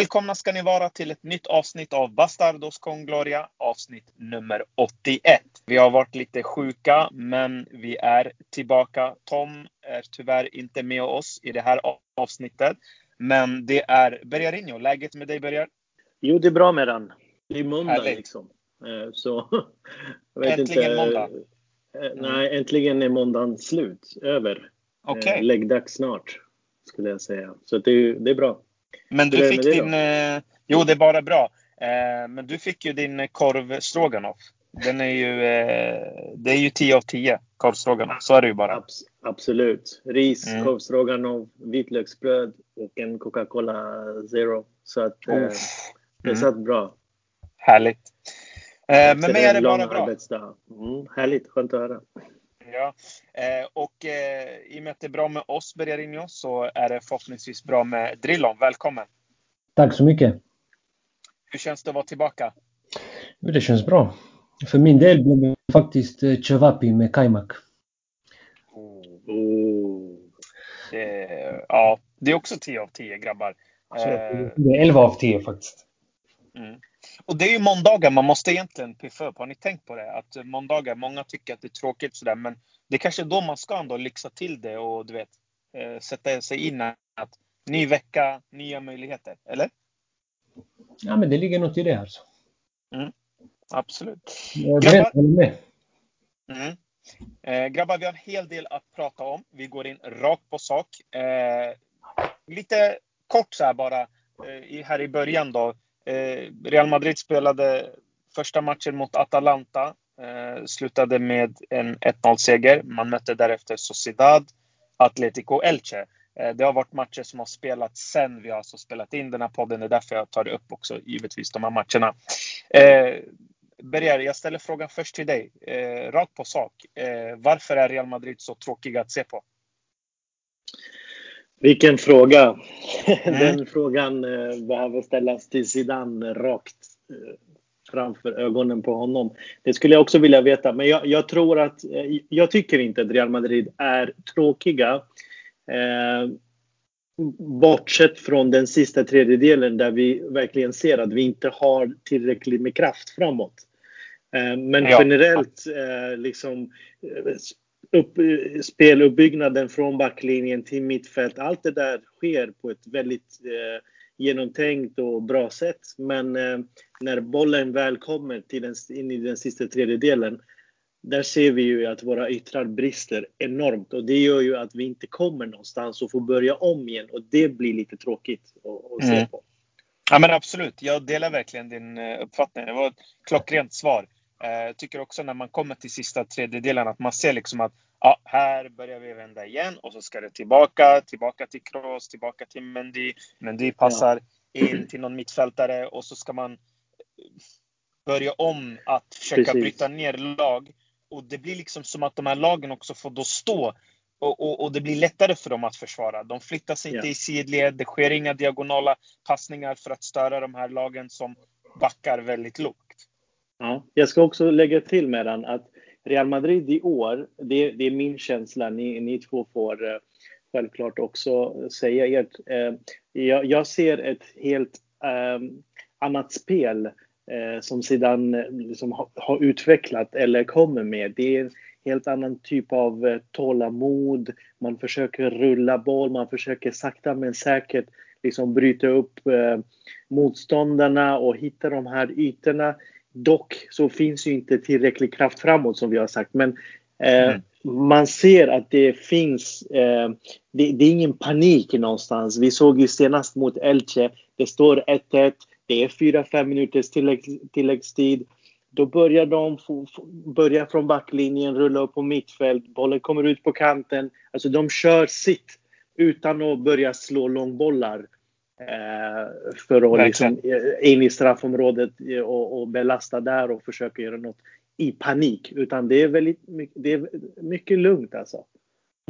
Välkomna ska ni vara till ett nytt avsnitt av Bastardos con Gloria, avsnitt nummer 81. Vi har varit lite sjuka, men vi är tillbaka. Tom är tyvärr inte med oss i det här avsnittet. Men det är Bergarinho. Läget med dig Bergar? Jo, det är bra med den. Det är måndag Härligt. liksom. Eh, så, äntligen inte, måndag? Eh, nej, äntligen är måndagen slut. Över. Okay. Läggdags snart, skulle jag säga. Så det är, det är bra. Men du fick din... Eh, jo, det är bara bra. Eh, men du fick ju din korv stroganoff. Den är ju, eh, det är ju 10 av 10 korvstroganoff. Så är det ju bara. Abs absolut. Ris, mm. korvstroganoff, vitlöksbröd och en Coca-Cola Zero. Så att eh, det mm. satt bra. Härligt. Eh, men mig är det bara bra. Mm, härligt, skönt att höra. Ja, eh, och eh, i och med att det är bra med oss, Bergarinho, så är det förhoppningsvis bra med Drillon. Välkommen! Tack så mycket! Hur känns det att vara tillbaka? Det känns bra. För min del blev det faktiskt eh, cevapi med kajmak. Oh. Det, ja, det är också 10 av 10 grabbar. Det är 11 av 10 faktiskt. Mm. Och det är ju måndagar man måste egentligen piffa upp. Har ni tänkt på det? Att måndagar, många tycker att det är tråkigt sådär, men det är kanske då man ska ändå lyxa till det och du vet, eh, sätta sig in att ny vecka, nya möjligheter. Eller? Ja, men det ligger något i det alltså. Mm. Absolut. Jag grabbar, med. Mm. Eh, grabbar, vi har en hel del att prata om. Vi går in rakt på sak. Eh, lite kort så här bara eh, här i början då. Eh, Real Madrid spelade första matchen mot Atalanta. Eh, slutade med en 1-0-seger. Man mötte därefter Sociedad, Atletico Elche. Eh, det har varit matcher som har spelats sen vi har alltså spelat in den här podden. Det är därför jag tar upp också givetvis de här matcherna. Eh, Berger, jag ställer frågan först till dig. Eh, rakt på sak. Eh, varför är Real Madrid så tråkiga att se på? Vilken fråga! Den frågan eh, behöver ställas till Zidane rakt eh, framför ögonen på honom. Det skulle jag också vilja veta, men jag, jag tror att eh, jag tycker inte att Real Madrid är tråkiga. Eh, bortsett från den sista tredjedelen där vi verkligen ser att vi inte har tillräckligt med kraft framåt. Men generellt liksom upp, speluppbyggnaden från backlinjen till mittfält. Allt det där sker på ett väldigt eh, genomtänkt och bra sätt. Men eh, när bollen väl kommer till den, in i den sista tredjedelen, där ser vi ju att våra yttrar brister enormt och det gör ju att vi inte kommer någonstans och får börja om igen och det blir lite tråkigt att, att se mm. på. Ja men absolut, jag delar verkligen din eh, uppfattning. Det var ett klockrent svar. Jag eh, tycker också när man kommer till sista tredjedelen att man ser liksom att ja, här börjar vi vända igen och så ska det tillbaka, tillbaka till Kroos, tillbaka till Mendy. Mendy passar in till någon mittfältare och så ska man börja om att försöka Precis. bryta ner lag. Och det blir liksom som att de här lagen också får då stå och, och, och, det blir lättare för dem att försvara. De flyttas inte ja. i sidled, det sker inga diagonala passningar för att störa de här lagen som backar väldigt lågt. Ja, jag ska också lägga till med den att Real Madrid i år, det, det är min känsla, ni, ni två får eh, självklart också säga ert. Eh, jag, jag, ser ett helt um, annat spel uh, som sedan liksom har, har utvecklat eller kommer med. Det är en helt annan typ av tålamod. Man försöker rulla boll, man försöker sakta men säkert liksom bryta upp motståndarna och hitta de här ytorna Dock så finns ju inte tillräcklig kraft framåt som vi har sagt. Men eh, mm. man ser att det finns, eh, det, det, är ingen panik någonstans. Vi såg ju senast mot Elche, det står 1-1, det är 4-5 minuters tillägg, tilläggstid. Då börjar de börja från backlinjen, rulla upp på mittfält, bollen kommer ut på kanten. Alltså de kör sitt utan att börja slå långbollar. Eh, för att liksom eh, in i straffområdet eh, och, och belasta där och försöka göra något i panik. Utan det är väldigt mycket, det är mycket lugnt alltså.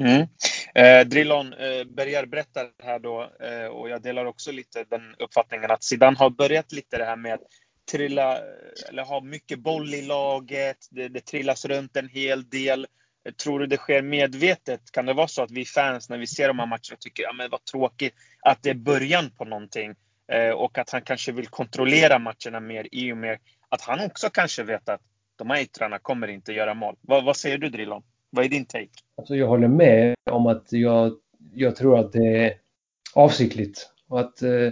Mm. Eh, Drillon eh, Berger berättar här då, eh, och jag delar också lite den uppfattningen att Zidane har börjat lite det här med att trilla, eller ha mycket boll i laget, det, det trillas runt en hel del. Tror du det sker medvetet? Kan det vara så att vi fans när vi ser de här matcherna tycker att ja, vad tråkigt att det är början på någonting? Eh, och att han kanske vill kontrollera matcherna mer i och med att han också kanske vet att de här yttrarna kommer inte göra mål. Vad, vad säger du Drilon? Vad är din take? Alltså jag håller med om att jag, jag tror att det är avsiktligt. Och att eh,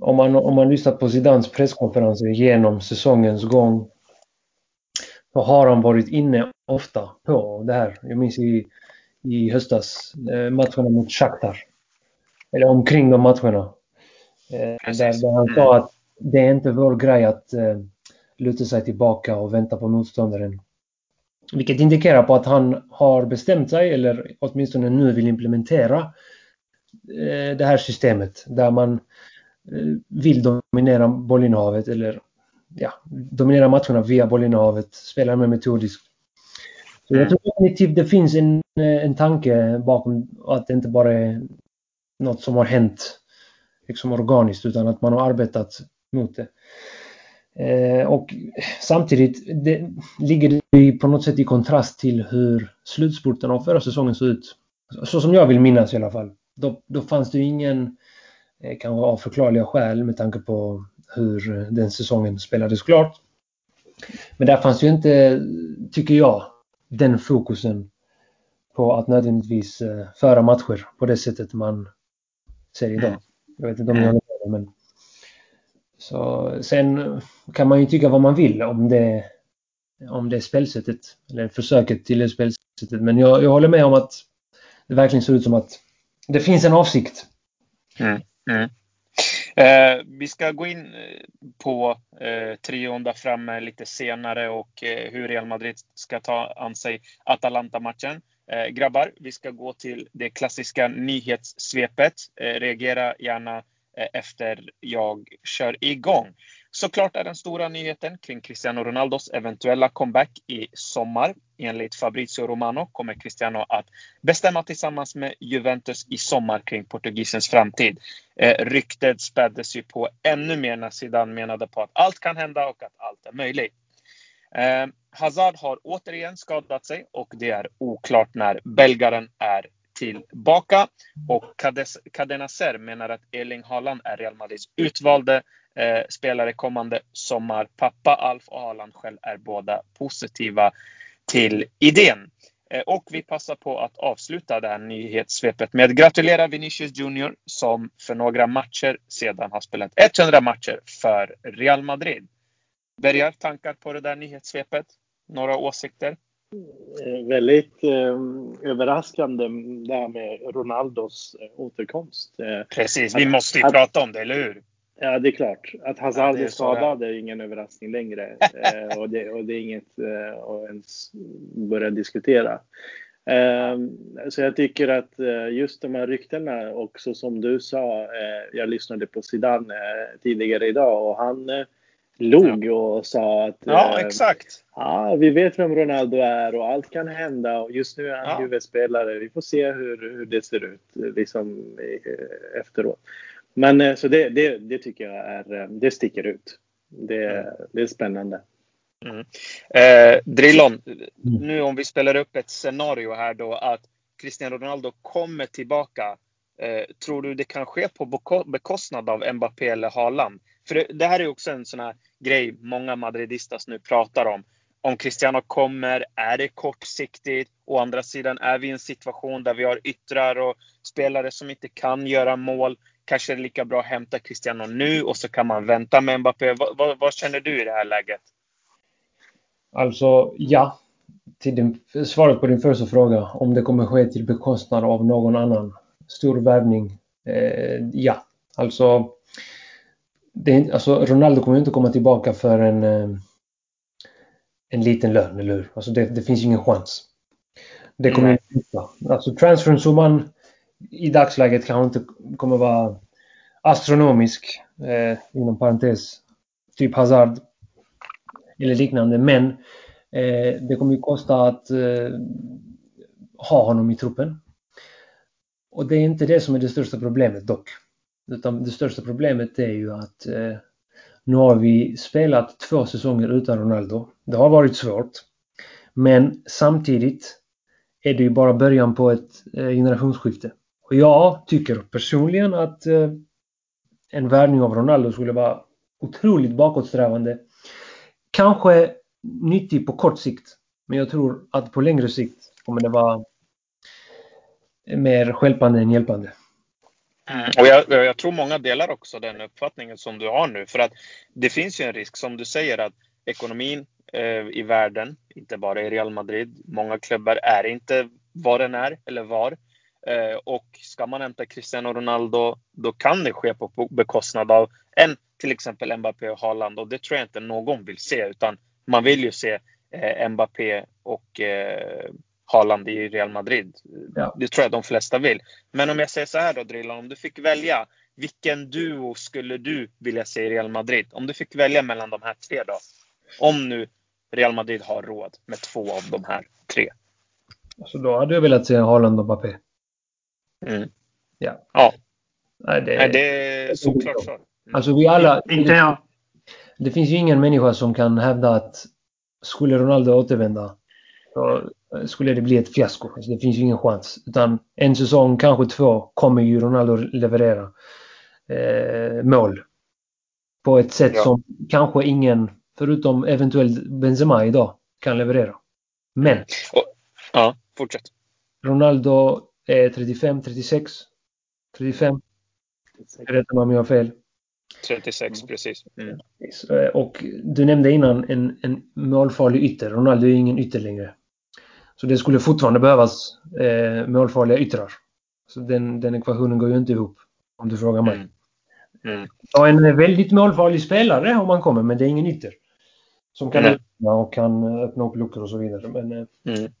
om, man, om man lyssnar på Zidans presskonferenser genom säsongens gång så har han varit inne ofta på det här. Jag minns i, i höstas, eh, matcherna mot Shakhtar. Eller omkring de matcherna. Eh, där, där, han sa mm. att det är inte vår grej att eh, luta sig tillbaka och vänta på motståndaren. Vilket indikerar på att han har bestämt sig, eller åtminstone nu vill implementera eh, det här systemet där man eh, vill dominera bollinnehavet eller ja, dominera matcherna via bollinnehavet, spela mer metodiskt. Så jag mm. tror definitivt det finns en, en tanke bakom att det inte bara är något som har hänt liksom organiskt utan att man har arbetat mot det. Eh, och samtidigt det, ligger det på något sätt i kontrast till hur slutspurten av förra säsongen såg ut. Så som jag vill minnas i alla fall. Då, då fanns det ju ingen, eh, kanske av förklarliga skäl med tanke på hur eh, den säsongen spelades klart. Men där fanns ju inte, tycker jag, den fokusen på att nödvändigtvis eh, föra matcher på det sättet man ser idag. Jag vet inte om ni håller med men så sen kan man ju tycka vad man vill om det, om det spelsättet, eller försöket till det spelsättet. Men jag, jag håller med om att det verkligen ser ut som att det finns en avsikt. Mm, mm. Eh, vi ska gå in eh, på eh, trion där framme lite senare och eh, hur Real Madrid ska ta an sig Atalanta-matchen. Eh, grabbar, vi ska gå till det klassiska nyhetssvepet. Eh, reagera gärna Eh, efter jag kör igång. Såklart är den stora nyheten kring Cristiano Ronaldos eventuella comeback i sommar. Enligt Fabrizio Romano kommer Cristiano att bestämma tillsammans med Juventus i sommar kring portugisens framtid. Eh, ryktet späddes ju på ännu mer när Zidane menade på att allt kan hända och att allt är möjligt. Eh, Hazard har återigen skadat sig och det är oklart när belgaren är tillbaka. Och Cadenacer menar att Erling Haaland är Real Madrids utvalde eh, spelare kommande sommar. Pappa Alf och Haaland själv är båda positiva till idén. Eh, och vi passar på att avsluta det här nyhetssvepet med att gratulera Vinicius Junior som för några matcher sedan har spelat 100 matcher för Real Madrid. Bergar, tankar på det där nyhetssvepet? Några åsikter? Eh, väldigt eh, överraskande det här med Ronaldos eh, återkomst. Precis, vi måste ju att, prata om det, eller hur? Ja, det är klart. Att Hazard ja, är skadad är ingen överraskning längre. eh, och, det, och det är inget eh, att ens börja diskutera. Så jag tycker att just de här ryktena också som du sa, jag lyssnade på Zidane tidigare idag och han log och sa att ja, exakt. Ja, vi vet vem Ronaldo är och allt kan hända och just nu är han ja. huvudspelare. Vi får se hur, hur det ser ut liksom, efteråt. Men eh, så det, det, det tycker jag är, eh, det sticker ut. Det, mm. det är spännande. Mm. Eh, Drillon, mm. nu om vi spelar upp ett scenario här då att Cristiano Ronaldo kommer tillbaka. Eh, tror du det kan ske på bekostnad av Mbappé eller Haaland? För det, det här är också en sån här grej många madridistas nu pratar om om Cristiano kommer, är det kortsiktigt? Å andra sidan är vi i en situation där vi har yttrar och spelare som inte kan göra mål. Kanske är det lika bra att hämta Cristiano nu och så kan man vänta med Mbappé. Vad, vad, vad känner du i det här läget? Alltså, ja. Till din, svaret på din första fråga, om det kommer ske till bekostnad av någon annan stor värvning. Eh, ja, alltså, det, alltså Ronaldo kommer inte komma tillbaka för en eh, en liten lön, eller hur? Alltså det, det finns ingen chans. Det kommer inte inte Alltså transfersumman i dagsläget kanske inte kommer vara astronomisk, eh, inom parentes, typ Hazard eller liknande. Men eh, det kommer ju kosta att eh, ha honom i truppen. Och det är inte det som är det största problemet dock. Utan det största problemet är ju att eh, nu har vi spelat två säsonger utan Ronaldo. Det har varit svårt. Men samtidigt är det ju bara början på ett eh, generationsskifte. Och jag tycker personligen att eh, en värvning av Ronaldo skulle vara otroligt bakåtsträvande. Kanske nyttig på kort sikt. Men jag tror att på längre sikt kommer det vara mer skälpande än hjälpande. Mm. Och jag, jag, tror många delar också den uppfattningen som du har nu. För att det finns ju en risk, som du säger, att ekonomin eh, i världen, inte bara i Real Madrid, många klubbar är inte vad den är eller var. Eh, och ska man hämta Cristiano Ronaldo, då kan det ske på bekostnad av en till exempel Mbappé och Haaland. Och det tror jag inte någon vill se, utan man vill ju se eh, Mbappé och eh, Haaland i Real Madrid. Ja. Det tror jag de flesta vill. Men om jag säger så här då Drillan, om du fick välja, vilken duo skulle du vilja se i Real Madrid? Om du fick välja mellan de här tre då? Om nu Real Madrid har råd med två av de här tre. Alltså då hade jag velat se Haaland och Mbappé. Mm. Ja. ja. Nej, det, Nej, det är såklart så. Alltså vi alla... Inte jag. Det finns ju ingen människa som kan hävda att skulle Ronaldo återvända så skulle det bli ett fiasko. Alltså det finns ju ingen chans. Utan en säsong, kanske två, kommer ju Ronaldo leverera eh, mål. På ett sätt ja. som kanske ingen, förutom eventuellt Benzema idag, kan leverera. Men. Och, ja, fortsätt. Ronaldo är 35, 36, 35. Rätta mig om jag har fel. 36 precis. Mm. Och du nämnde innan en, en målfarlig ytter. Ronaldo är ingen ytter längre. Så det skulle fortfarande behövas eh, målfarliga yttrar. Så den, den ekvationen går ju inte ihop. Om du frågar mig. Mm. Mm. Ja, en väldigt målfarlig spelare om man kommer, men det är ingen ytter. Som kan öppna och kan öppna upp luckor och så vidare. Men, eh, mm.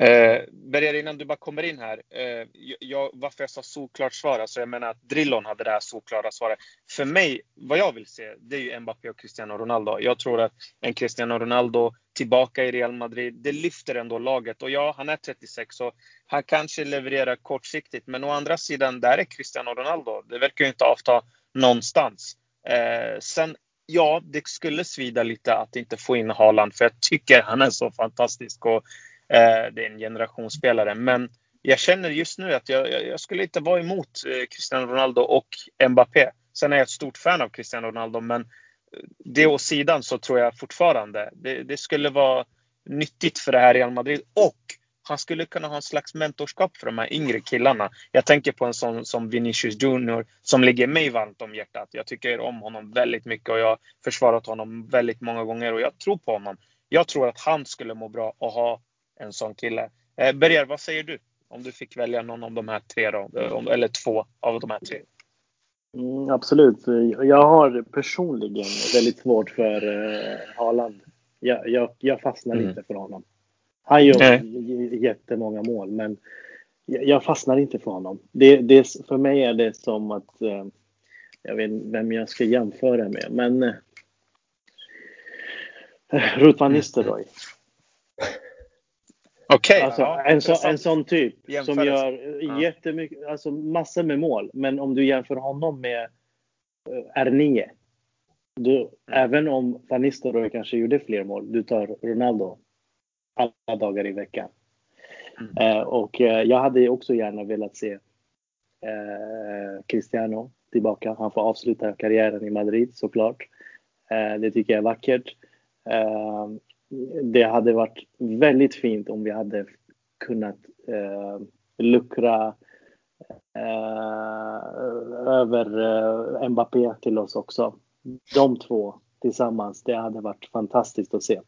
Eh, Berger, innan du bara kommer in här. Eh, jag, varför jag sa solklart svar, alltså jag menar att Drillon hade det här solklara svaret. För mig, vad jag vill se, det är ju Mbappé och Cristiano Ronaldo. Jag tror att en Cristiano Ronaldo tillbaka i Real Madrid, det lyfter ändå laget. Och ja, han är 36 och han kanske levererar kortsiktigt. Men å andra sidan, där är Cristiano Ronaldo. Det verkar ju inte avta någonstans. Eh, sen, ja, det skulle svida lite att inte få in Haaland, för jag tycker han är så fantastisk. Och Eh, det är en generationsspelare. Men jag känner just nu att jag, jag skulle inte vara emot eh, Cristiano Ronaldo och Mbappé. Sen är jag ett stort fan av Cristiano Ronaldo, men eh, det åt sidan så tror jag fortfarande det, det skulle vara nyttigt för det här Real Madrid. Och han skulle kunna ha en slags mentorskap för de här yngre killarna. Jag tänker på en sån som Vinicius Junior som ligger mig varmt om hjärtat. Jag tycker om honom väldigt mycket och jag har försvarat honom väldigt många gånger och jag tror på honom. Jag tror att han skulle må bra och ha en sån kille. Eh, Berger, vad säger du? Om du fick välja någon av de här tre då, eh, eller två av de här tre. Mm, absolut. Jag har personligen väldigt svårt för uh, Haaland. Jag, jag, jag fastnar mm. inte för honom. Han gör Nej. jättemånga mål, men jag fastnar inte för honom. Det, det, för mig är det som att, uh, jag vet vem jag ska jämföra med, men uh, Ruth van Nistelrooy. Okay, alltså, ja, en, så, en sån typ som gör ja. jättemycket, alltså massor med mål. Men om du jämför honom med uh, R9. Du, mm. Även om Van Nistelrooy kanske gjorde fler mål, du tar Ronaldo alla dagar i veckan. Mm. Uh, och uh, jag hade också gärna velat se uh, Cristiano tillbaka. Han får avsluta karriären i Madrid såklart. det tycker jag är vackert det hade varit väldigt fint om vi hade kunnat eh, luckra eh, över eh, Mbappé till oss också. De två tillsammans, det hade varit fantastiskt att se.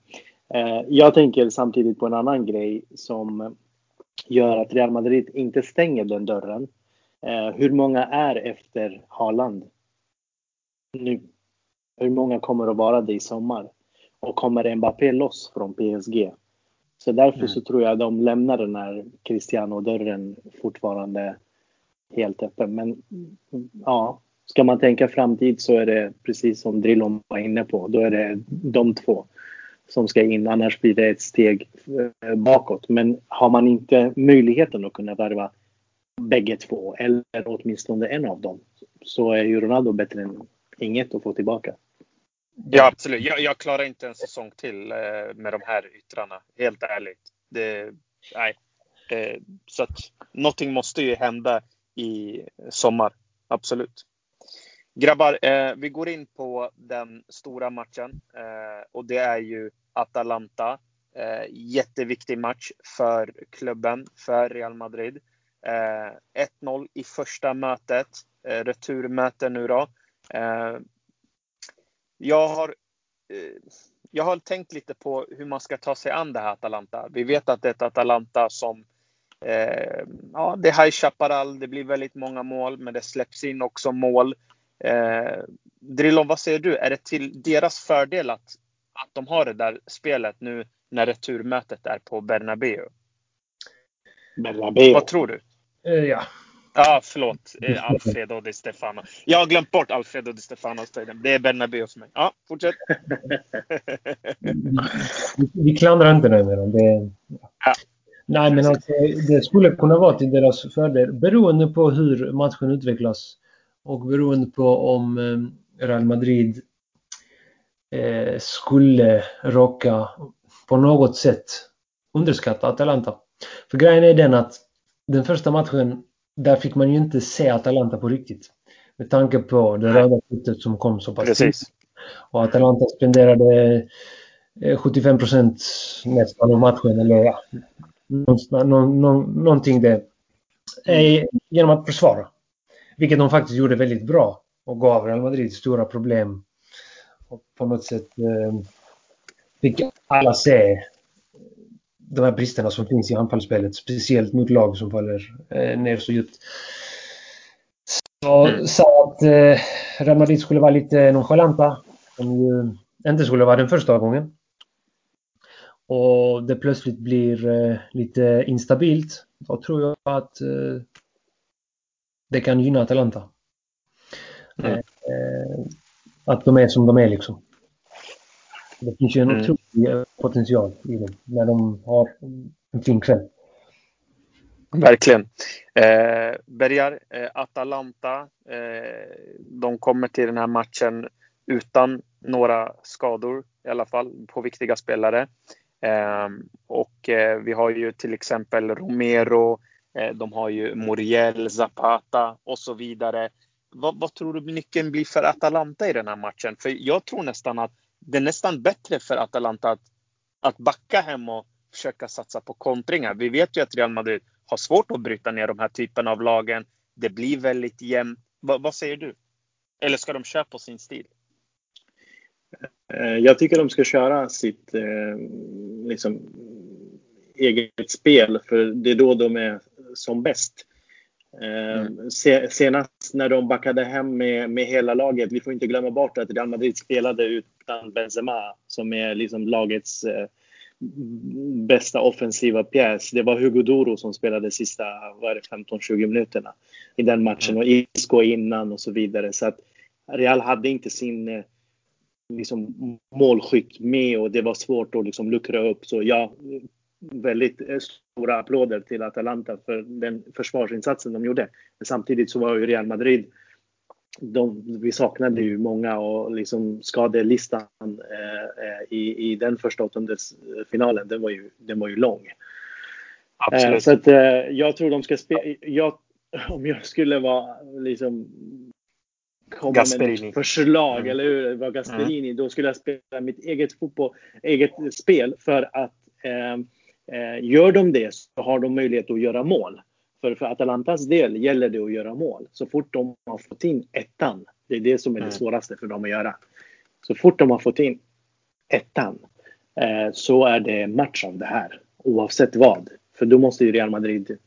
Eh, jag tänker samtidigt på en annan grej som gör att Real Madrid inte stänger den dörren. Eh, hur många är efter Haaland nu? Hur många kommer att vara det i sommar? Och kommer Mbappé loss från PSG. Så därför mm. så tror jag de lämnar den här Cristiano-dörren fortfarande helt öppen. Men ja, ska man tänka framtid så är det precis som Drillon var inne på. Då är det de två som ska in. Annars blir det ett steg eh, bakåt. Men har man inte möjligheten att kunna värva bägge två eller åtminstone en av dem så är ju Ronaldo bättre än inget att få tillbaka. Ja, absolut. Jag, jag, klarar inte en säsong till eh, med de här yttrarna. Helt ärligt. Det, nej. Eh, så att någonting måste ju hända i sommar. Absolut. Grabbar, eh, vi går in på den stora matchen eh, och det är ju Atalanta. Eh, jätteviktig match för klubben, för Real Madrid. 1-0 i första mötet, returmöte nu då. Jag har jag har tänkt lite på hur man ska ta sig an det här Atalanta. Vi vet att det är ett Atalanta som eh, ja, det är High Chaparral, det blir väldigt många mål, men det släpps in också mål. Eh, Drillon, vad säger du? Är det till deras fördel att, att de har det där spelet nu när returmötet är på Bernabéu? Bernabéu. Vad tror du? Eh, ja. Ja, förlåt. Eh, Alfredo Di Stefano. Jag har glömt bort Alfredo Di Stefano. Det är Bernabéu för mig. Ja, fortsätt. vi klandrar inte den. Det, ja. Nej, men alltså, det skulle kunna vara till deras fördel beroende på hur matchen utvecklas. Och beroende på om eh, Real Madrid eh, skulle råka på något sätt underskatta Atalanta. För grejen är den att den första matchen, där fick man ju inte se Atalanta på riktigt. Med tanke på det röda kortet som kom så pass Precis. Och Atalanta spenderade 75 eh, procent nästan av matchen, eller ja, någonting det. Genom att försvara. Vilket de faktiskt gjorde väldigt bra och gav Real Madrid stora problem. Och på något sätt eh, fick alla se de här bristerna som finns i anfallsspelet. Speciellt mot lag som faller eh, ner så djupt. Så mm. sa att eh, Real Madrid skulle vara lite nonchalanta. Som ju inte skulle vara den första gången. Och det plötsligt blir eh, lite instabilt. Då tror jag att eh, det kan gynna Atalanta. Mm. Eh, att de är som de är liksom. Det finns ju en mm. otrolig potential i dem när de har en fin kväll. Verkligen. Eh, Bergar, eh, Atalanta, eh, de kommer till den här matchen utan några skador i alla fall på viktiga spelare. Eh, och eh, vi har ju till exempel Romero, Eh, de har ju Muriel, Zapata och så vidare. Vad, vad, tror du nyckeln blir för Atalanta i den här matchen? För jag tror nästan att det är nästan bättre för Atalanta att, att backa hem och försöka satsa på kontringar. Vi vet ju att Real Madrid har svårt att bryta ner de här typen av lagen. Det blir väldigt jämnt. Va, vad säger du? Eller ska de köra på sin stil? Eh, jag tycker de ska köra sitt eh, liksom, eget spel för det är då de är som bäst. Mm. Senast när de backade hem med, med hela laget, vi får inte glömma bort att Real Madrid spelade utan Benzema som är liksom lagets eh, bästa offensiva pjäs. Det var Hugo Doro som spelade sista 15-20 minuterna i den matchen och Isco innan och så vidare. Så att Real hade inte sin eh, liksom, målskytt med och det var svårt att liksom luckra upp. Så ja, väldigt eh, stora applåder till Atalanta för den försvarsinsatsen de gjorde. Men samtidigt så var ju Real Madrid de, vi saknade ju många och liksom skadelistan eh, eh i, i den första åttondelsfinalen, den var ju, den var ju lång. Absolut. Eh, så att eh, jag tror de ska spela, om jag skulle vara liksom komma Gasperini. med förslag, mm. eller hur, var Gasperini, mm. då skulle jag spela mitt eget fotboll, eget spel för att Eh, gör de det så har de möjlighet att göra mål. För, för Atalantas del gäller det att göra mål. Så fort de har fått in ettan, det är det som är det mm. svåraste för dem att göra. Så fort de har fått in ettan eh, så är det match av det här. Oavsett vad. För då måste ju Real Madrid...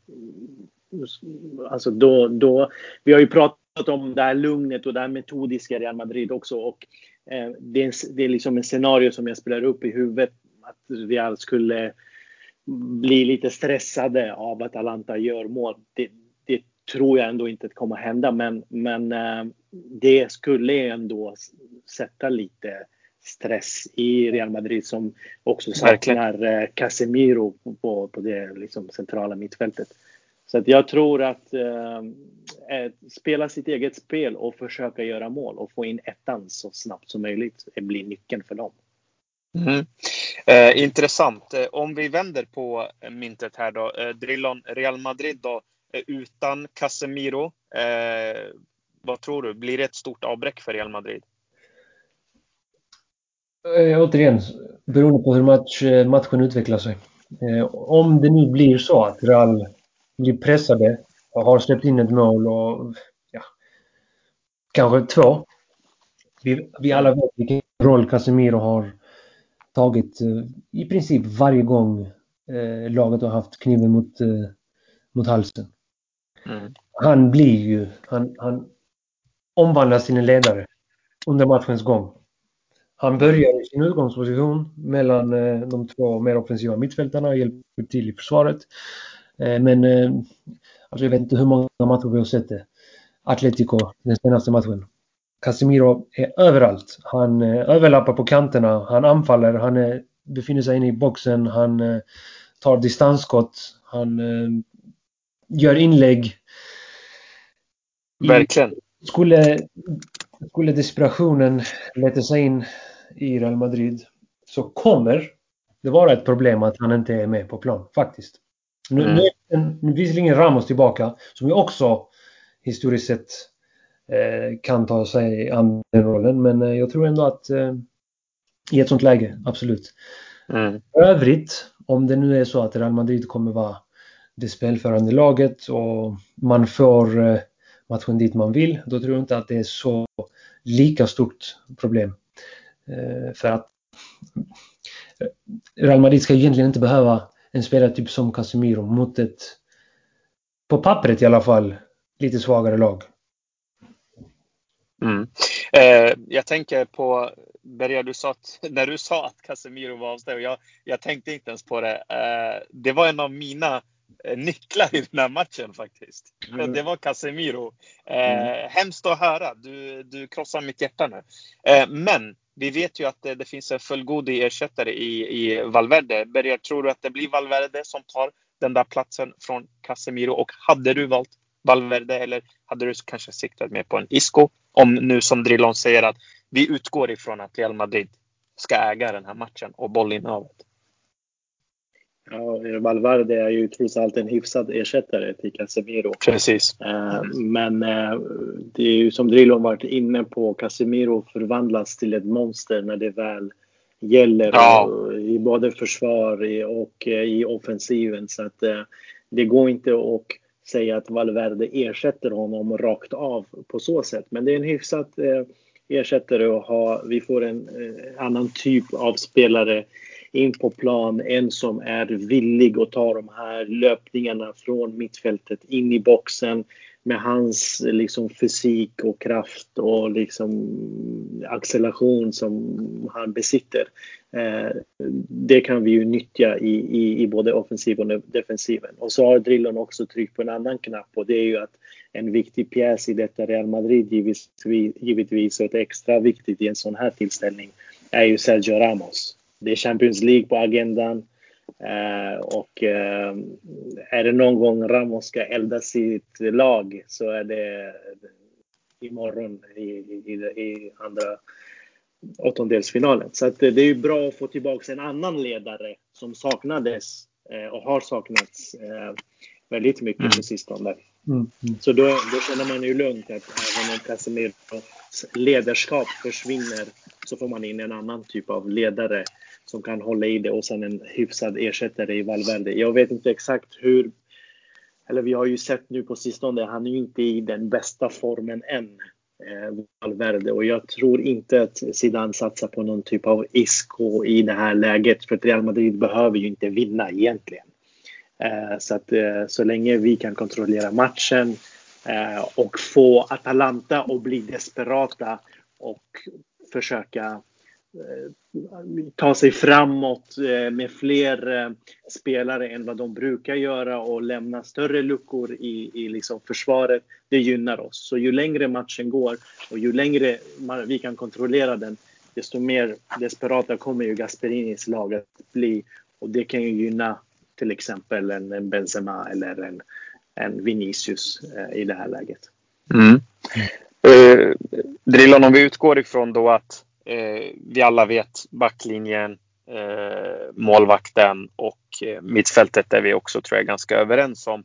Alltså då, då, vi har ju pratat om det här lugnet och det här metodiska Real Madrid också. Och, eh, det, är, det är liksom en scenario som jag spelar upp i huvudet. Att Real skulle blir lite stressade av att Atalanta gör mål. Det, det tror jag ändå inte kommer hända, men, men eh, det skulle ändå sätta lite stress i Real Madrid som också saknar eh, Casemiro på, på det liksom centrala mittfältet. Så att jag tror att eh, eh, spela sitt eget spel och försöka göra mål och få in ettan så snabbt som möjligt blir nyckeln för dem. Mm. Eh, intressant. Eh, om vi vänder på eh, myntet här då. Eh, Drillon, Real Madrid då, eh, utan Casemiro. Eh, Vad tror du? Blir det ett stort avbräck för Real Madrid? Eh, återigen, beroende på hur match, matchen utvecklar sig. Eh, om det nu blir så att Real blir pressade och har släppt in ett mål och ja, kanske två. Vi, vi alla vet vilken roll Casemiro har tagit eh, i princip varje gång eh, laget har haft kniven mot, eh, mot halsen. Mm. Han blir ju, han, han omvandlas till en ledare under matchens gång. Han börjar i sin utgångsposition mellan de två mer offensiva mittfältarna och hjälper till i försvaret. Men alltså jag vet inte hur många matcher vi har sett det. Atletico, den senaste matchen. Casemiro är överallt. Han överlappar på kanterna, han anfaller, han är, befinner sig inne i boxen, han tar distansskott, han gör inlägg. Verkligen. Skulle, skulle desperationen leta sig in i Real Madrid så kommer det vara ett problem att han inte är med på plan, faktiskt. Nu, mm. nu är visserligen Ramos tillbaka, som ju också historiskt sett eh, kan ta sig an den rollen, men eh, jag tror ändå att eh, i ett sånt läge, absolut. Mm. Övrigt, om det nu är så att Real Madrid kommer vara det spelförande laget och man får eh, matchen dit man vill, då tror jag inte att det är så lika stort problem. Eh, för att Real Madrid ska egentligen inte behöva en spelare typ som Casemiro mot ett, på pappret i alla fall, lite svagare lag. Mm. Eh, jag tänker på, Berga, du sa att, när du sa att Casemiro var avstängd, jag, jag tänkte inte ens på det. Eh, det var en av mina eh, nycklar i den här matchen faktiskt. Mm. Det var Casemiro. Eh, mm. Hemskt att höra. Du, du krossar mitt hjärta nu. Eh, men vi vet ju att det, det finns en fullgod ersättare i, i Valverde. Berger, tror du att det blir Valverde som tar den där platsen från Casemiro? Och hade du valt Valverde eller hade du kanske siktat mer på en Isco? Om nu som Drillon säger att vi utgår ifrån att Real Madrid ska äga den här matchen och bollinnehavet. Ja, Valverde är ju trots allt en hyfsad ersättare till Casemiro. Precis. Eh, men eh, det är ju som Drillon varit inne på, Casemiro förvandlas till ett monster när det väl gäller ja. i både försvar och eh, i offensiven. Så att det går inte att säga att Valverde ersätter honom rakt av på så sätt. Men det är en hyfsad eh, ersättare och ha, vi får en eh, annan typ av spelare in på plan. En som är villig att ta de här löpningarna från mittfältet in i boxen med hans liksom, fysik och kraft och liksom, acceleration som han besitter. Eh, det kan vi ju nyttja i, i, i, både offensiven och defensiven. Och så har Drillon också tryckt på en annan knapp och det är ju att en viktig pjäs i detta Real Madrid givetvis, givetvis och ett extra viktigt i en sån här tillställning är ju Sergio Ramos. Det är Champions League på agendan. Eh, och eh, är det någon gång Ramos ska elda sitt lag så är det imorgon i, i, i andra åttondelsfinalen. Så att det är ju bra att få tillbaka en annan ledare som saknades eh, och har saknats eh, väldigt mycket mm. på sistone. Mm. Mm. Så då, då känner man ju lugnt att även om Casemiros ledarskap försvinner så får man in en annan typ av ledare som kan hålla i det och sen en hyfsad ersättare i Valverde. Jag vet inte exakt hur, eller vi har ju sett nu på sistone, han är ju inte i den bästa formen än. Eh, Valverde och jag tror inte att Zidane satsar på någon typ av Isco i det här läget för Real Madrid behöver ju inte vinna egentligen. Eh, så att eh, så länge vi kan kontrollera matchen eh, och få Atalanta att bli desperata och försöka Eh, ta sig framåt eh, med fler eh, spelare än vad de brukar göra och lämna större luckor i, i liksom försvaret. Det gynnar oss. Så ju längre matchen går och ju längre vi kan kontrollera den, desto mer desperata kommer ju Gasperinis lag att bli. Och det kan ju gynna till exempel en, Benzema eller en, en Vinicius i det här läget. Mm. Eh, Drillan, om vi utgår ifrån då att eh, vi alla vet backlinjen, eh, målvakten och eh, mittfältet är vi också tror jag ganska överens om.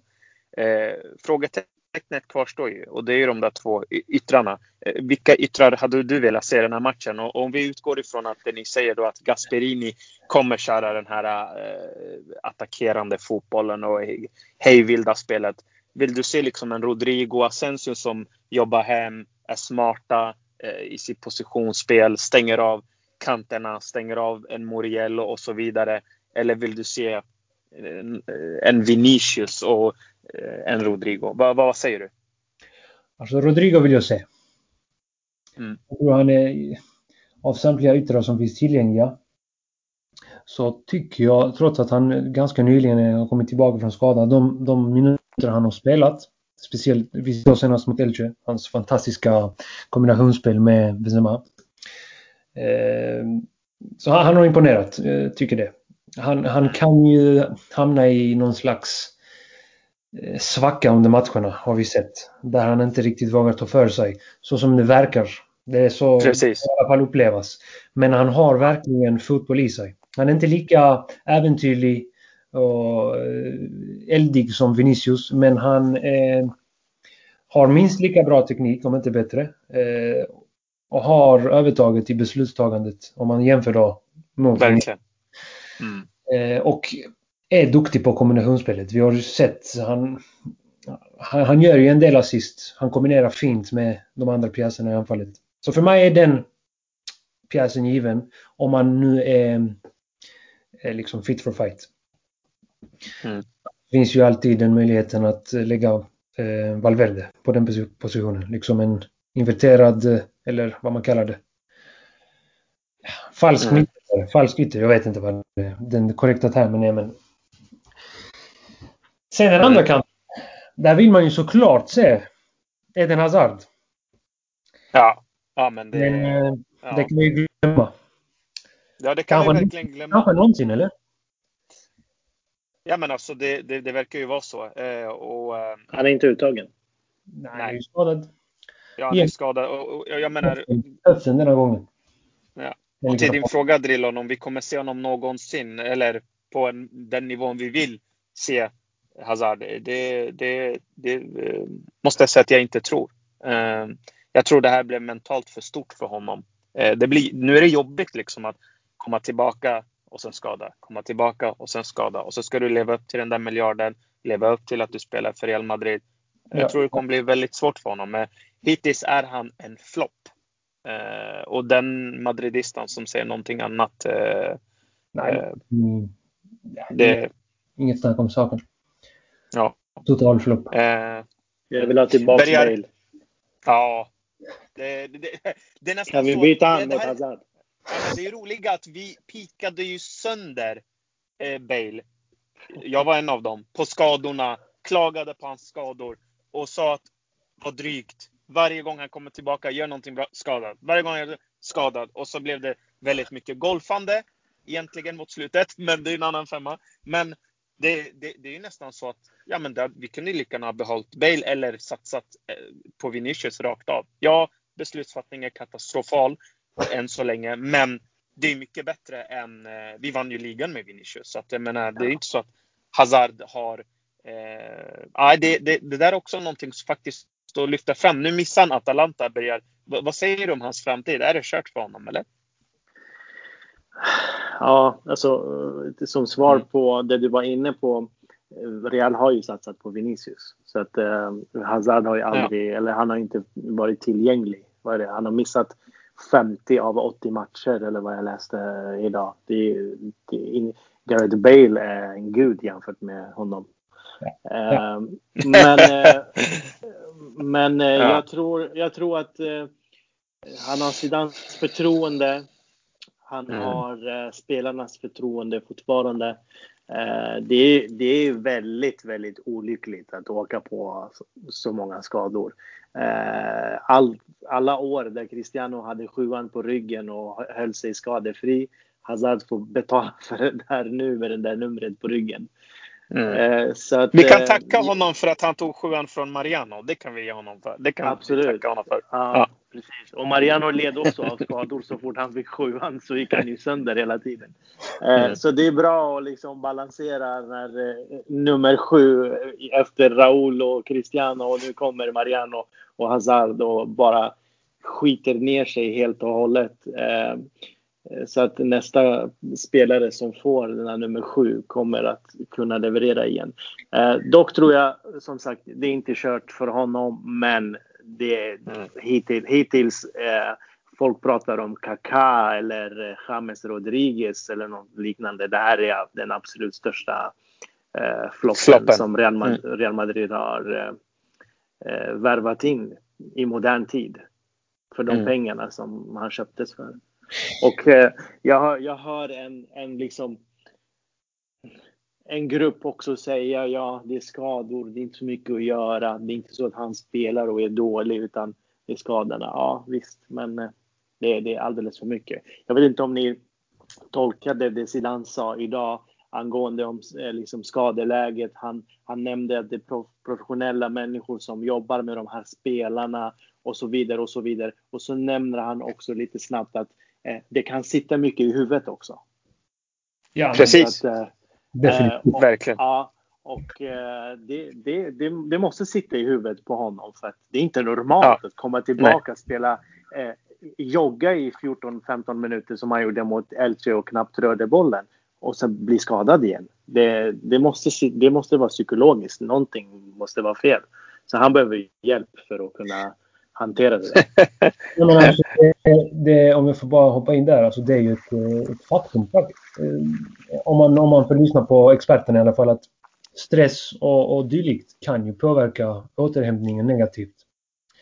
Eh, frågetecknet kvarstår ju och det är ju de där två yttrarna. Eh, vilka yttrar hade du velat se i den här matchen? Och om vi utgår ifrån att det ni säger då att Gasperini kommer köra den här eh, attackerande fotbollen och hejvilda spelet. Vill du se liksom en Rodrigo Asensio som jobbar hem, är smarta i sitt positionsspel, stänger av kanterna, stänger av en Moriello och så vidare? Eller vill du se en Vinicius och en Rodrigo. Vad, vad säger du? Alltså Rodrigo vill jag se. Mm. Jag tror han är, av samtliga yttrar som finns tillgängliga, så tycker jag, trots att han ganska nyligen har kommit tillbaka från skada, de, de minuter han har spelat, speciellt, vi såg senast mot Elche, hans fantastiska kombinationsspel med Benzema. Eh, så han, han har imponerat, eh, tycker det. Han, han kan ju hamna i någon slags Eh, svacka under matcherna har vi sett. Där han inte riktigt vågar ta för sig. Så som det verkar. Det är så Precis. i alla fall upplevas. Men han har verkligen fotboll i sig. Han är inte lika äventyrlig och eh, eldig som Vinicius. Men han eh, har minst lika bra teknik, om inte bättre. Eh, och har övertaget i beslutstagandet om man jämför då mot Verkligen. Mm. Eh, och är duktig på kombinationsspelet. Vi har sett han, han, han gör ju en del assist. Han kombinerar fint med de andra pjäserna i anfallet. Så för mig är den pjäsen given om man nu är, är liksom fit for fight. Mm. Det finns ju alltid den möjligheten att lägga eh, Valverde på den positionen. Liksom en inverterad, eller vad man kallar det. Falsk mm. mitt, falsk ytter, jag vet inte vad den korrekta termen är men Sen den andra kanten. Där vill man ju såklart se Eden Hazard. Ja, ja men det... Men, eh, ja. det kan vi glömma. Ja, det kan kanske, vi verkligen glömma. Kanske någonsin, eller? Ja, men alltså det, det, det verkar ju vara så. Eh, och, eh, han är inte uttagen? Nej, han är ju skadad. Ja, han är skadad. Och, och jag menar... Höften denna gången. Ja. Och till din fråga Drillon, om vi kommer se honom någonsin eller på en, den nivån vi vill se Hazard, det, det, det eh, måste jag säga att jag inte tror. Eh, jag tror det här blev mentalt för stort för honom. Eh, det blir, nu är det jobbigt liksom att komma tillbaka och sen skada, komma tillbaka och sen skada. Och så ska du leva upp till den där miljarden, leva upp till att du spelar för Real Madrid. Jag tror det kommer bli väldigt svårt för honom. Men hittills är han en flopp. och den madridistan som säger någonting annat. Nej. Mm. det, Inget snack om saken. Ja. Total flopp. Eh, jag vill ha tillbaka Bergar... Bale. Ja. Det, det, det, det är nästan kan vi byta han mot Hazard? Alltså, det är roligt att vi pikade ju sönder eh, Bale. Jag var en av dem. På skadorna. Klagade på hans skador. Och sa att var drygt. Varje gång han kommer tillbaka, gör någonting bra, skadad. Varje gång han är skadad. Och så blev det väldigt mycket golfande. Egentligen mot slutet, men det är en annan femma. Men det, det, det är nästan så att ja, men där, vi kunde lika gärna ha behållit Bale eller satsat eh, på Vinicius rakt av. Ja, beslutsfattningen är katastrofal än så länge, men det är mycket bättre än... Eh, vi vann ju ligan med Vinicius, så att jag menar, det är inte så att Hazard har... Eh, det, det, det där är också någonting som faktiskt att lyfta fram. Nu missar han Atalanta. Börjar, vad säger du om hans framtid? Är det kört för honom eller? Ja, alltså som svar mm. på det du var inne på. Real har ju satsat på Vinicius. Så att eh, Hazard har ju aldrig, ja. eller han har inte varit tillgänglig. Vad är det? Han har missat 50 av 80 matcher eller vad jag läste idag. Det, det, Gareth Bale är en gud jämfört med honom. Ja. Eh, men eh, men eh, ja. jag, tror, jag tror att han har Zidans förtroende. Han mm. har spelarnas förtroende fortfarande. Eh, det, är, det är väldigt, väldigt olyckligt att åka på så, så många skador. Eh, all, alla år där Cristiano hade sjuan på ryggen och höll sig skadefri. Hazard får betala för det där nu med det där numret på ryggen. Mm. Eh, att, vi kan eh, tacka honom för att han tog sjuan från Mariano. Det kan vi ge honom för. Det kan absolut. vi tacka honom för. Ja. ja. Precis. Och Mariano led också av skador. Så fort han fick sjuan så gick han ju sönder hela tiden. Eh, så det är bra att liksom balansera när eh, nummer sju efter Raúl och Cristiano och nu kommer Mariano och Hazard och bara skiter ner sig helt och hållet. Eh, så att nästa spelare som får den här nummer sju kommer att kunna leverera igen. Eh, dock tror jag som sagt, det är inte kört för honom, men det är mm. hittills, hittills eh, folk pratar om Kaká eller James Rodriguez eller något liknande. Det här är den absolut största eh, floppen, floppen. som Real Madrid, mm. Real Madrid har eh, eh, värvat in i modern tid. För de mm. pengarna som han köptes för. Och eh, jag, hör, jag hör en, en liksom en grupp också säga ja, det är skador, det är inte så mycket att göra. Det är inte så att han spelar och är dålig utan det är skadorna. Ja, visst, men eh, det, det är alldeles för mycket. Jag vet inte om ni tolkade det Zidane sa idag angående om eh, liksom skadeläget. Han, han nämnde att det är professionella människor som jobbar med de här spelarna och så vidare och så vidare. Och så nämner han också lite snabbt att det kan sitta mycket i huvudet också. Ja, precis. Att, eh, Definitivt. Och, Verkligen. Ja, och eh, det, det, det, det, måste sitta i huvudet på honom för att det är inte normalt ja. att komma tillbaka och spela eh, jogga i 14-15 minuter som han gjorde mot Elche och knappt rörde bollen och sen bli skadad igen. Det, det, måste, det måste vara psykologiskt. Någonting måste vara fel. Så han behöver hjälp för att kunna hantera det. ja, men alltså, det, det, om jag får bara hoppa in där, alltså, det är ju ett, ett faktum. Eh, om man, om man får lyssna på experterna i alla fall att stress och, och dylikt kan ju påverka återhämtningen negativt.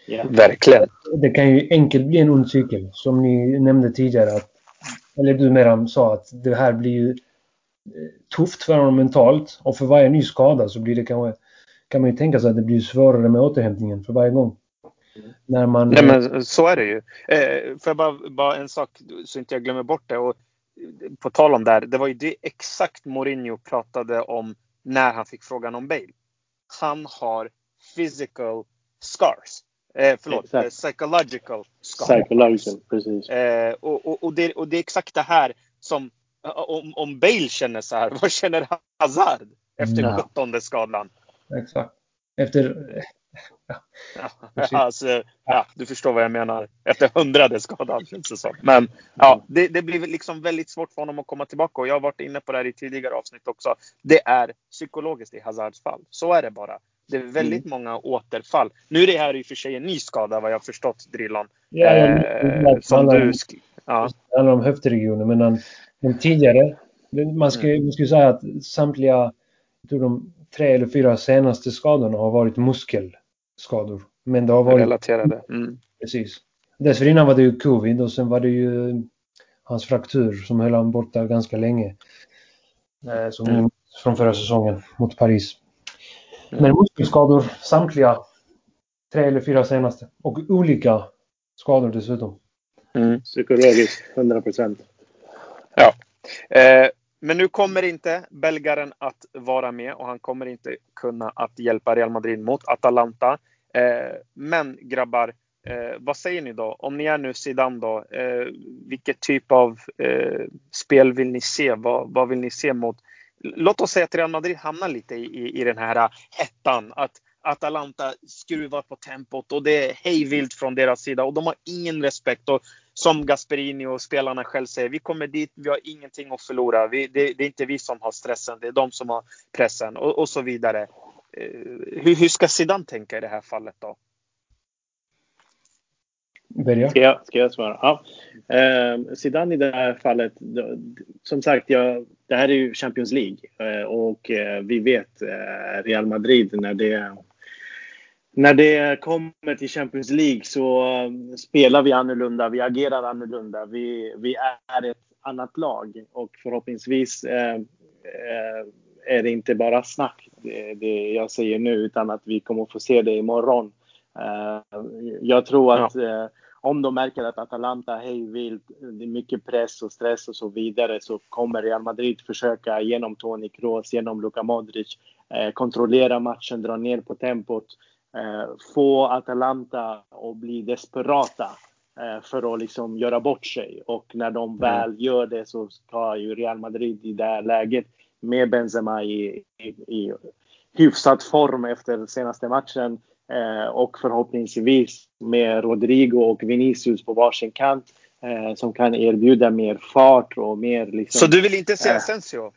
Ja. Verkligen. Det kan ju enkelt bli en ond cykel som ni nämnde tidigare. Att, eller du Meram sa att det här blir ju eh, tufft för honom mentalt och för varje ny skada så blir det kanske kan man ju tänka sig att det blir svårare med återhämtningen för varje gång. När man... Nej, men så är det ju. Eh, får jag bara, bara en sak så inte jag glömmer bort det. Och, på tal om det här, det var ju det exakt Mourinho pratade om när han fick frågan om Bale. Han har physical scars. Eh, förlåt, eh, psychological scars. Psychological, precis. Eh, och, och, och, det, och det är exakt det här som om, om Bale känner så här, vad känner Hazard efter no. 17 skadan? Exakt. Efter Ja, alltså, ja, du förstår vad jag menar. Efter hundrade skadan känns det som. Men ja, det, det blir liksom väldigt svårt för honom att komma tillbaka. Och jag har varit inne på det här i tidigare avsnitt också. Det är psykologiskt i Hazards fall. Så är det bara. Det är väldigt mm. många återfall. Nu är det här i och för sig en ny skada vad jag har förstått Drillon. Ja, eh, som du... Ja. Det handlar om höftregionen. Men den tidigare, man ska, mm. man ska säga att samtliga, jag tror de tre eller fyra senaste skadorna har varit muskelskador. Men det har varit... Relaterade. Mm. Precis. Dessförinnan var det ju covid och sen var det ju hans fraktur som höll han borta ganska länge. Eh, som mm. Från förra säsongen mot Paris. Mm. Men muskelskador samtliga tre eller fyra senaste. Och olika skador dessutom. Mm. Psykologiskt, 100 procent. Ja. Eh, men nu kommer inte belgaren att vara med och han kommer inte kunna att hjälpa Real Madrid mot Atalanta. Eh, men grabbar, eh, vad säger ni då? Om ni är nu Zidane då, eh, vilket typ av eh, spel vill ni se? Vad, vad, vill ni se mot? Låt oss säga att Real Madrid hamnar lite i, i, i den här hettan. Att Atalanta skruvar på tempot och det är hejvilt från deras sida och de har ingen respekt. Och som Gasperini och spelarna själv säger, vi kommer dit, vi har ingenting att förlora. Vi, det, det, är inte vi som har stressen, det är de som har pressen och, och så vidare. Eh, hur, hur ska Zidane tänka i det här fallet då? Börja. Ska jag, ska jag svara? Ja. Eh, Zidane i det här fallet, som sagt, jag, det här är ju Champions League eh, och eh, vi vet eh, Real Madrid när det när det kommer till Champions League så um, spelar vi annorlunda, vi agerar annorlunda. Vi, vi är ett annat lag och förhoppningsvis eh, eh, är det inte bara snack det, det, jag säger nu utan att vi kommer få se det imorgon. Eh, jag tror att ja. Om de märker att Atalanta är hejvilt, det är mycket press och stress och så vidare så kommer Real Madrid försöka genom Toni Kroos, genom Luka Modric eh, kontrollera matchen, dra ner på tempot Eh, få Atalanta att bli desperata eh, för att liksom göra bort sig. Och när de mm. väl gör det så ska ju Real Madrid i det här läget med Benzema i, i, i hyfsad form efter senaste matchen och förhoppningsvis med Rodrigo och Vinicius på varsin kant eh, som kan erbjuda mer fart och mer liksom, Så du vill inte se Asensio?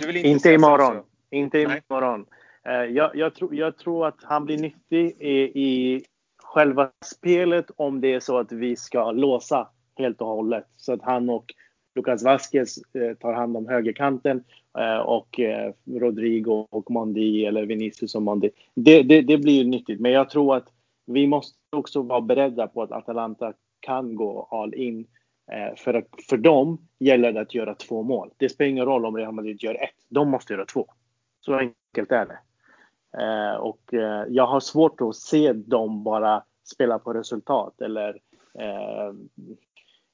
Du vill inte, inte imorgon. Inte imorgon. Eh, jag, jag, tror, jag tror att han blir nyttig i, i själva spelet om det är så att vi ska låsa helt och hållet. Så att han och Lucas Vasquez eh, tar hand om högerkanten eh, och eh, Rodrigo och Mondi eller Vinicius och Mondi. Det, det, det blir nyttigt, men jag tror att vi måste också vara beredda på att Atalanta kan gå all in. Eh, för, att, för dem gäller det att göra två mål. Det spelar ingen roll om Real Madrid gör ett. De måste göra två. Så enkelt är det. Eh, och eh, jag har svårt att se dem bara spela på resultat eller eh,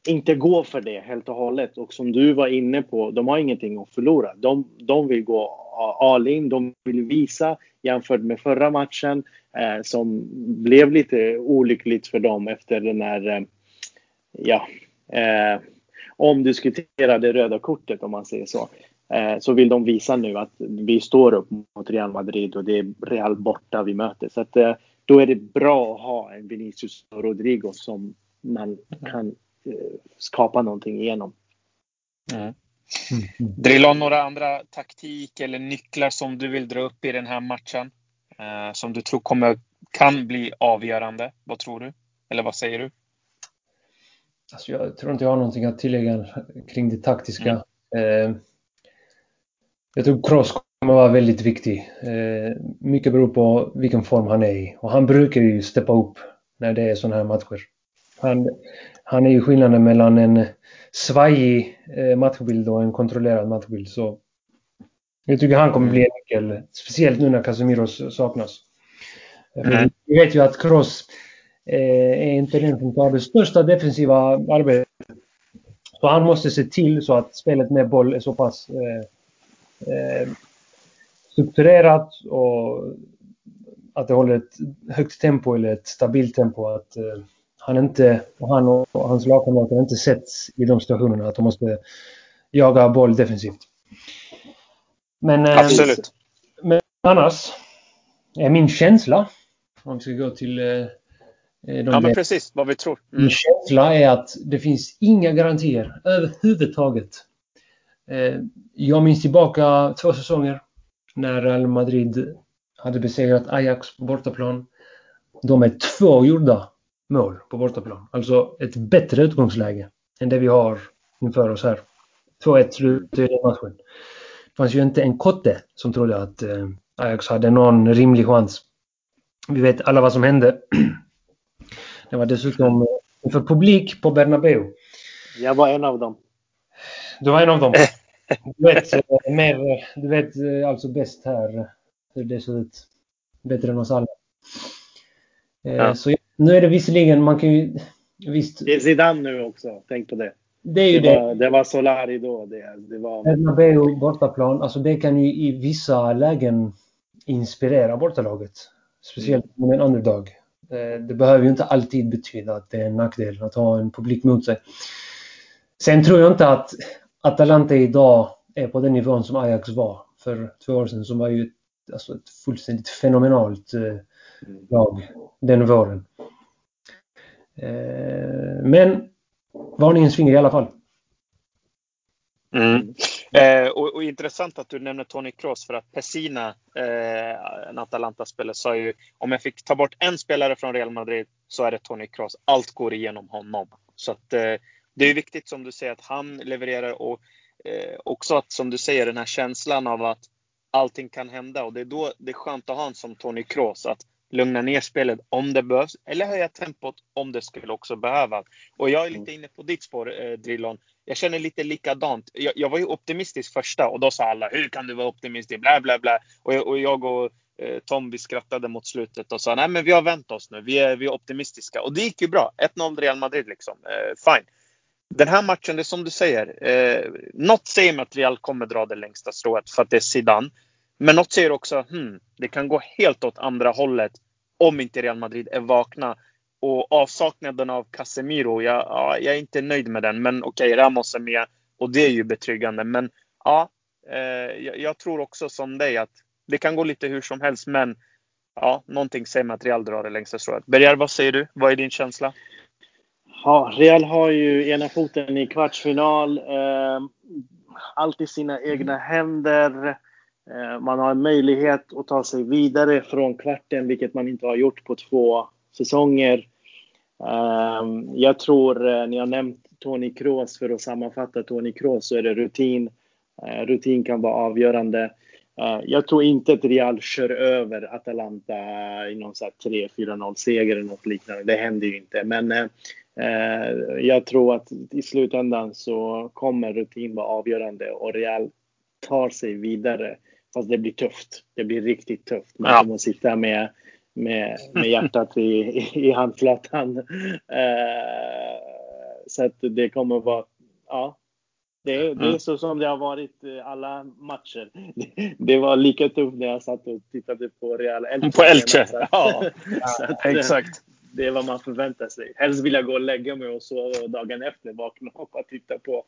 inte gå för det helt och hållet. Och som du var inne på, de har ingenting att förlora. De, de vill gå all in, de vill visa jämfört med förra matchen eh, som blev lite olyckligt för dem efter den här, eh, ja, eh, omdiskuterade röda kortet om man säger så. Eh, så vill de visa nu att vi står upp mot Real Madrid och det är Real borta vi möter. Så att, eh, då är det bra att ha en Vinicius och Rodrigo som man kan eh, skapa någonting igenom. Mm. Drillon, några andra taktik eller nycklar som du vill dra upp i den här matchen? Eh, som du tror kommer, kan bli avgörande? Vad tror du? Eller vad säger du? Alltså jag tror inte jag har någonting att tillägga kring det taktiska. Mm. Eh, jag tror Kroos kommer vara väldigt viktig. Eh, mycket beror på vilken form han är i. Och han brukar ju steppa upp när det är sådana här matcher. Han, han är ju skillnaden mellan en svajig eh, matchbild och en kontrollerad matchbild. Så jag tycker han kommer bli en nyckel, speciellt nu när Casemiro saknas. Mm. Vi vet ju att Kroos eh, är inte den som tar det största defensiva arbetet. Så han måste se till så att spelet med boll är så pass eh, strukturerat och att det håller ett högt tempo eller ett stabilt tempo. Att eh, han inte, och han och hans lagkamrater inte sätts i de situationerna att de måste jaga boll defensivt. Men, eh, Absolut. Men annars är min känsla, om vi ska gå till eh, de ja, men precis vad vi tror. Mm. Min känsla är att det finns inga garantier överhuvudtaget Eh, jag minns tillbaka två säsonger när Real Madrid hade besegrat Ajax på bortaplan. De är två gjorda mål på bortaplan. Alltså ett bättre utgångsläge än det vi har inför oss här. 2-1 slut i matchen. Det fanns ju inte en kotte som trodde att eh, Ajax hade någon rimlig chans. Vi vet alla vad som hände. Det var dessutom inför publik på Bernabeu. Jag var en av dem. Du var en av dem. Du vet, eh, mer, du vet eh, alltså bäst här hur det ser ut. Bättre än oss alla. Eh, ja. Så nu är det visserligen, man kan ju... Visst. Det är Zidane nu också, tänk på det. Det är ju det. Det var, det var Solari då. Det, det var... Bernabeu bortaplan, alltså det kan ju i vissa lägen inspirera bortalaget. Speciellt mm. med en underdog. Det behöver ju inte alltid betyda att det är en nackdel att ha en publik mot sig. Sen tror jag inte att Atalanta idag är på den nivån som Ajax var för två år sedan som var ju ett, alltså ett fullständigt fenomenalt eh, lag den våren. Eh, men varningens finger i alla fall. Mm. Eh, och, och, intressant att du nämner Tony Kroos för att Pessina, eh, en Atalanta-spelare, sa ju om jag fick ta bort en spelare från Real Madrid så är det Tony Kroos. Allt går igenom honom. Så att eh, det är viktigt som du säger att han levererar och eh, också att som du säger den här känslan av att allting kan hända och det är då det är skönt att ha en som Tony Kroos att lugna ner spelet om det behövs eller höja tempot om det skulle också behövas. Och jag är lite inne på ditt spår eh, Drillon. Jag känner lite likadant. Jag, jag, var ju optimistisk första och då sa alla hur kan du vara optimistisk? Bla bla bla. Och, jag, och jag och eh, Tom vi skrattade mot slutet och sa nej men vi har vänt oss nu. Vi är, vi är optimistiska och det gick ju bra. 1-0 Real Madrid liksom. Eh, fine. Den här matchen, det är som du säger. Eh, något säger mig att Real kommer dra det längsta strået för att det är Zidane. Men något säger också hmm, det kan gå helt åt andra hållet om inte Real Madrid är vakna och avsaknaden av Casemiro, jag, ja, jag är inte nöjd med den. Men okej, okay, Ramos är med och det är ju betryggande. Men ja, eh, jag, jag, tror också som dig att det kan gå lite hur som helst. Men ja, någonting säger mig att Real drar det längsta strået. Berger, vad säger du? Vad är din känsla? Ja, Real har ju ena foten i kvartsfinal. Eh, allt i sina egna händer. Eh, man har en möjlighet att ta sig vidare från kvarten, vilket man inte har gjort på två säsonger. Ehm, jag tror, eh, ni har nämnt Tony Kroos, för att sammanfatta Tony Kroos så är det rutin. Eh, rutin kan vara avgörande. Jag tror inte att Real kör över Atalanta i någon 3-4-0 seger eller något liknande. Det händer ju inte. Men jag tror att i slutändan så kommer rutin vara avgörande och Real tar sig vidare. Fast det blir tufft. Det blir riktigt tufft. Man ja. kommer att sitta med, med, med hjärtat i, i handflatan. Eh, så att det kommer att vara, ja. Det, det är mm. så som det har varit alla matcher. Det, det var lika tufft när jag satt och tittade på Real Elche. På Elche, ja. att, exakt. Det är vad man förväntar sig. Helst vill jag gå och lägga mig och sova dagen efter vakna och titta på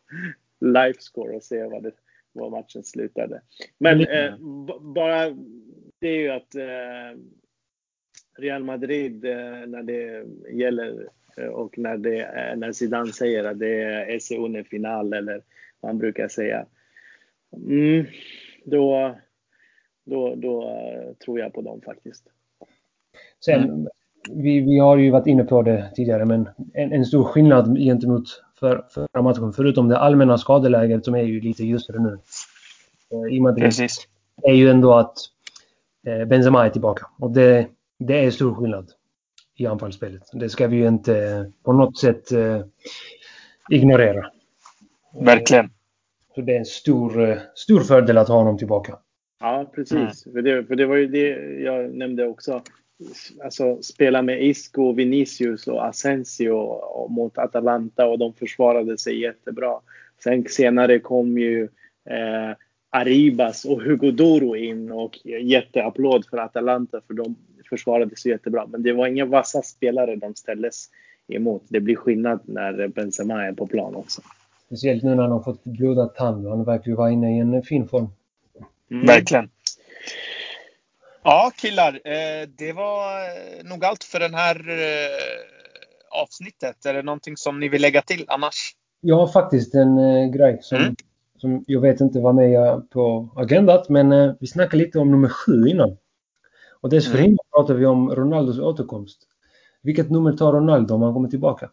livescore och se vad det, var matchen slutade. Men eh, bara det är ju att eh, Real Madrid eh, när det gäller eh, och när, det, när Zidane säger att det är SE final eller vad han brukar säga. Mm, då, då, då eh, tror jag på dem faktiskt. Sen, mm. vi, vi har ju varit inne på det tidigare, men en, en stor skillnad gentemot för, förra matchen, förutom det allmänna skadeläget som är ju lite ljusare nu. Eh, I Madrid. Precis. är ju ändå att eh, Benzema är tillbaka. Och det, det är stor skillnad i anfallsspelet. Det ska vi ju inte på något sätt eh, ignorera. Verkligen. Så det är en stor, stor fördel att ha honom tillbaka. Ja, precis. Mm. För, det, för det var ju det jag nämnde också. Alltså spela med Isco, Vinicius och Asensio mot Atalanta och de försvarade sig jättebra. Sen senare kom ju eh, Arribas och Hugo Doro in och jätteapplåd för Atalanta för de försvarade sig jättebra. Men det var inga vassa spelare de ställdes emot. Det blir skillnad när Benzema är på plan också. Speciellt nu när han har fått blodad tand. Han verkar ju vara inne i en fin form. Mm. Verkligen. Ja, killar. Eh, det var nog allt för den här eh, avsnittet. Är det någonting som ni vill lägga till annars? Ja, faktiskt en eh, grej som mm som jag vet inte var med på agendat, men eh, vi snackade lite om nummer sju innan. Och dessförinnan mm. pratade vi om Ronaldos återkomst. Vilket nummer tar Ronaldo om han kommer tillbaka?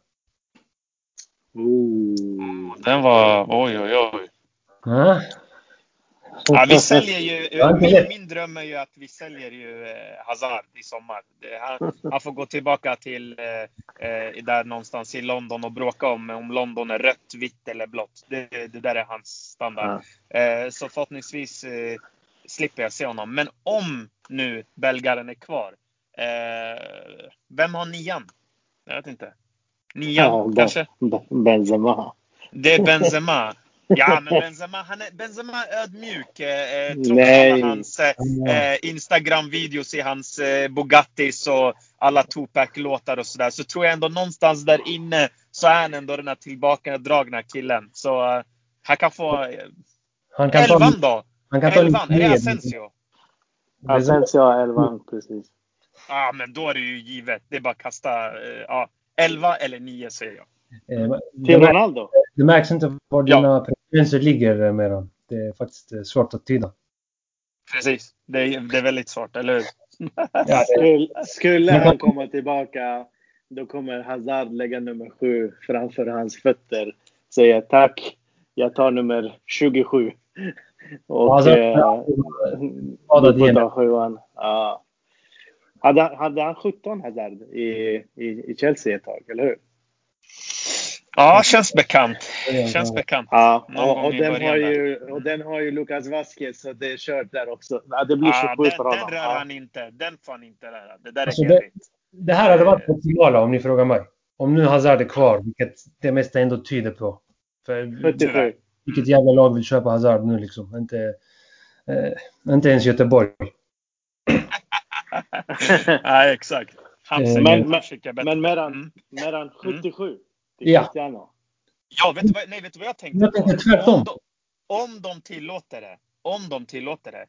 Oh, den var... Oj, oj, oj. Ah, Ja, vi säljer ju, min, min dröm är ju att vi säljer ju eh, Hazard i sommar. Han, han, får gå tillbaka till eh, eh, där någonstans i London och bråka om om London är rött, vitt eller blått. Det, det där är hans standard. Ja. Eh, så förhoppningsvis eh, slipper jag se honom. Men om nu belgaren är kvar, eh, vem har nian? Jag vet inte. Nian ja, kanske? Benzema. Det är Benzema. Ja, men Benzema, han är, Benzema är ödmjuk. Eh, trots Nej. alla hans eh, Instagram-videos i hans eh, Bugattis och alla Tupac-låtar och sådär. Så tror jag ändå någonstans där inne så är han ändå den här tillbakadragna killen. Så eh, han kan få... Eh, han kan elvan ta, då? Han kan elvan, är det Asensio? Asensio elvan, precis. Ja, ah, men då är det ju givet. Det är bara att kasta... Eh, ja, elva eller nio säger jag. Eh, Till Ronaldo? Det märks inte var dina ja. preferenser ligger med dem. Det är faktiskt eh, svårt att tyda. Precis. Det är, det är väldigt svårt, eller hur? ja, skulle, skulle han komma tillbaka, då kommer Hazard lägga nummer sju framför hans fötter. Säga tack, jag tar nummer 27. Och Hazard, eh, du får ta sjuan. Ja. Hade, hade han 17 Hazard i, i, i Chelsea ett tag, eller hur? Ja, känns bekant. Känns bekant. Ja, och, och, den har ju, och den har ju Lucas Vasquez, så det är kört där också. Ja, det blir 27 ja, för honom. Den rör han inte. Den får han inte röra. Det där är alltså det, det här hade varit optimala om ni frågar mig. Om nu Hazard är kvar, vilket det mesta ändå tyder på. För 77. Vilket jävla lag vill köpa Hazard nu liksom? Inte, eh, inte ens Göteborg. Nej, exakt. Han Eh, säger men- bättre. Men Meran, Mm. Meran 77 till Ja. Cristiano. Ja, vet du vad, nej, vet du vad jag tänkte? Jag tänkte på? tvärtom. Om de, om de tillåter det, om de tillåter det,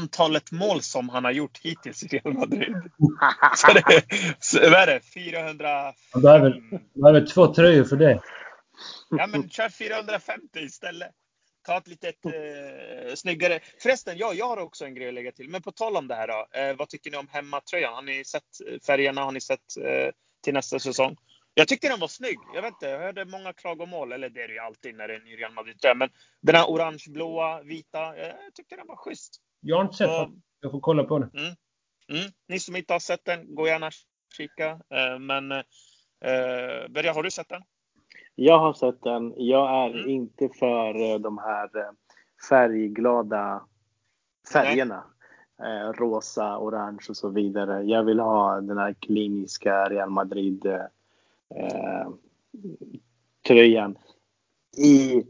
antalet mål som han har gjort hittills i Real Madrid. Så det, så, vad är det? 400... Han behöver, behöver två tröjor för det. Ja, men kör 450 istället. Ta ett litet eh, snyggare. Förresten, ja, jag har också en grej att lägga till. Men på tal om det här då. Eh, vad tycker ni om hemmatröjan? Har ni sett färgerna? Har ni sett eh, till nästa säsong? Jag tyckte den var snygg. Jag vet inte, jag hörde många klagomål. Eller det är det ju alltid när det är en Real Madrid-tröja. Men den här orange-blåa, vita. Jag tyckte den var schysst. Jag har inte sett Så, den. Jag får kolla på den. mm, ni som inte har sett den, gå gärna och kika. Eh, men eh, Berga, har du sett den? Jag har sett den. Jag är Mm. inte för eh, de här eh, färgglada färgerna. Eh, rosa, orange och så vidare. Jag vill ha den här kliniska Real Madrid Eh, tröjan. I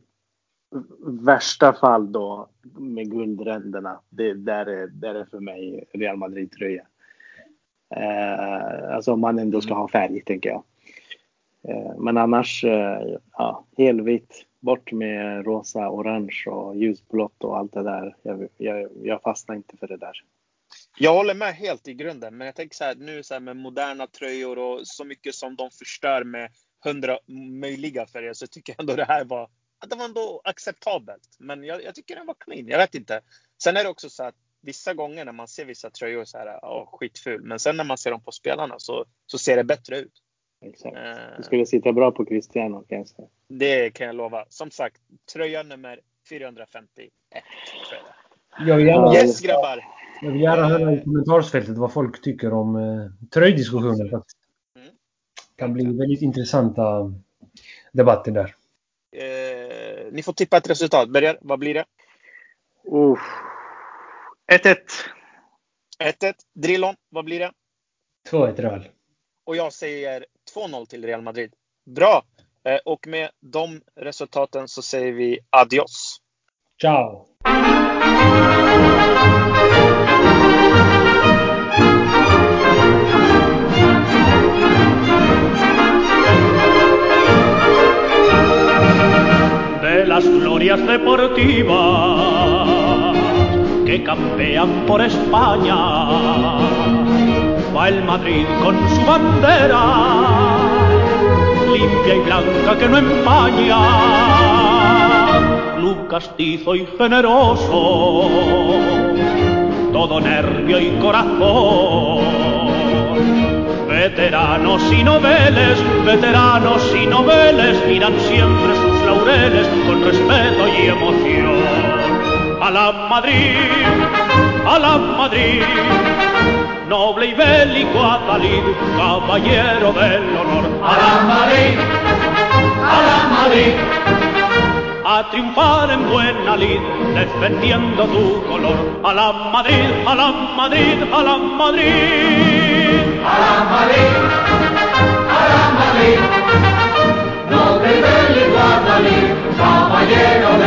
värsta fall då med guldränderna. Det där är, där är för mig Real Madrid tröja. Eh, alltså om man ändå ska ha färg tänker jag. Eh, Men annars, eh, ja, helvitt. Bort med rosa, orange och ljusblått och allt det där. Jag, jag, jag fastnar inte för det där. Jag håller med helt i grunden, men jag tänker så här nu så här med moderna tröjor och så mycket som de förstör med hundra möjliga färger så tycker jag ändå det här var, det var ändå acceptabelt. Men jag, jag tycker den var clean. Jag vet inte. Sen är det också så att vissa gånger när man ser vissa tröjor så här, åh, skitful. Men sen när man ser dem på spelarna så, så ser det bättre ut. Exakt. Eh, Det skulle sitta bra på Cristiano kan jag säga. det kan jag lova. Som sagt, tröja nummer 451. tror jag det är. Jag vill gärna, Yes grabbar! Jag vill gärna höra i kommentarsfältet vad folk tycker om eh, tröjdiskussionen. faktiskt. Mm. Det kan bli väldigt intressanta debatter där. Eh, ni får tippa ett resultat. Berger, vad blir det? Uff. 1-1. 1-1. Drillon, vad blir det? 2-1 Real. Och jag säger 2-0 till Real Madrid. Bra! Eh, och med de resultaten så säger vi adios. Ciao! de las glorias deportivas que campean por España. Va el Madrid con su bandera, limpia y blanca que no empaña. Club castizo y generoso, todo nervio y corazón. Veteranos y noveles, veteranos y noveles miran siempre sus laureles con respeto y emoción. A la Madrid, a la Madrid, noble y bélico Atalid, caballero del honor. A la Madrid, a la Madrid, a triunfar en buena lid, defendiendo tu color. A la Madrid, a la Madrid, a la Madrid. A la Madrid, a la Madrid, no te el caballero.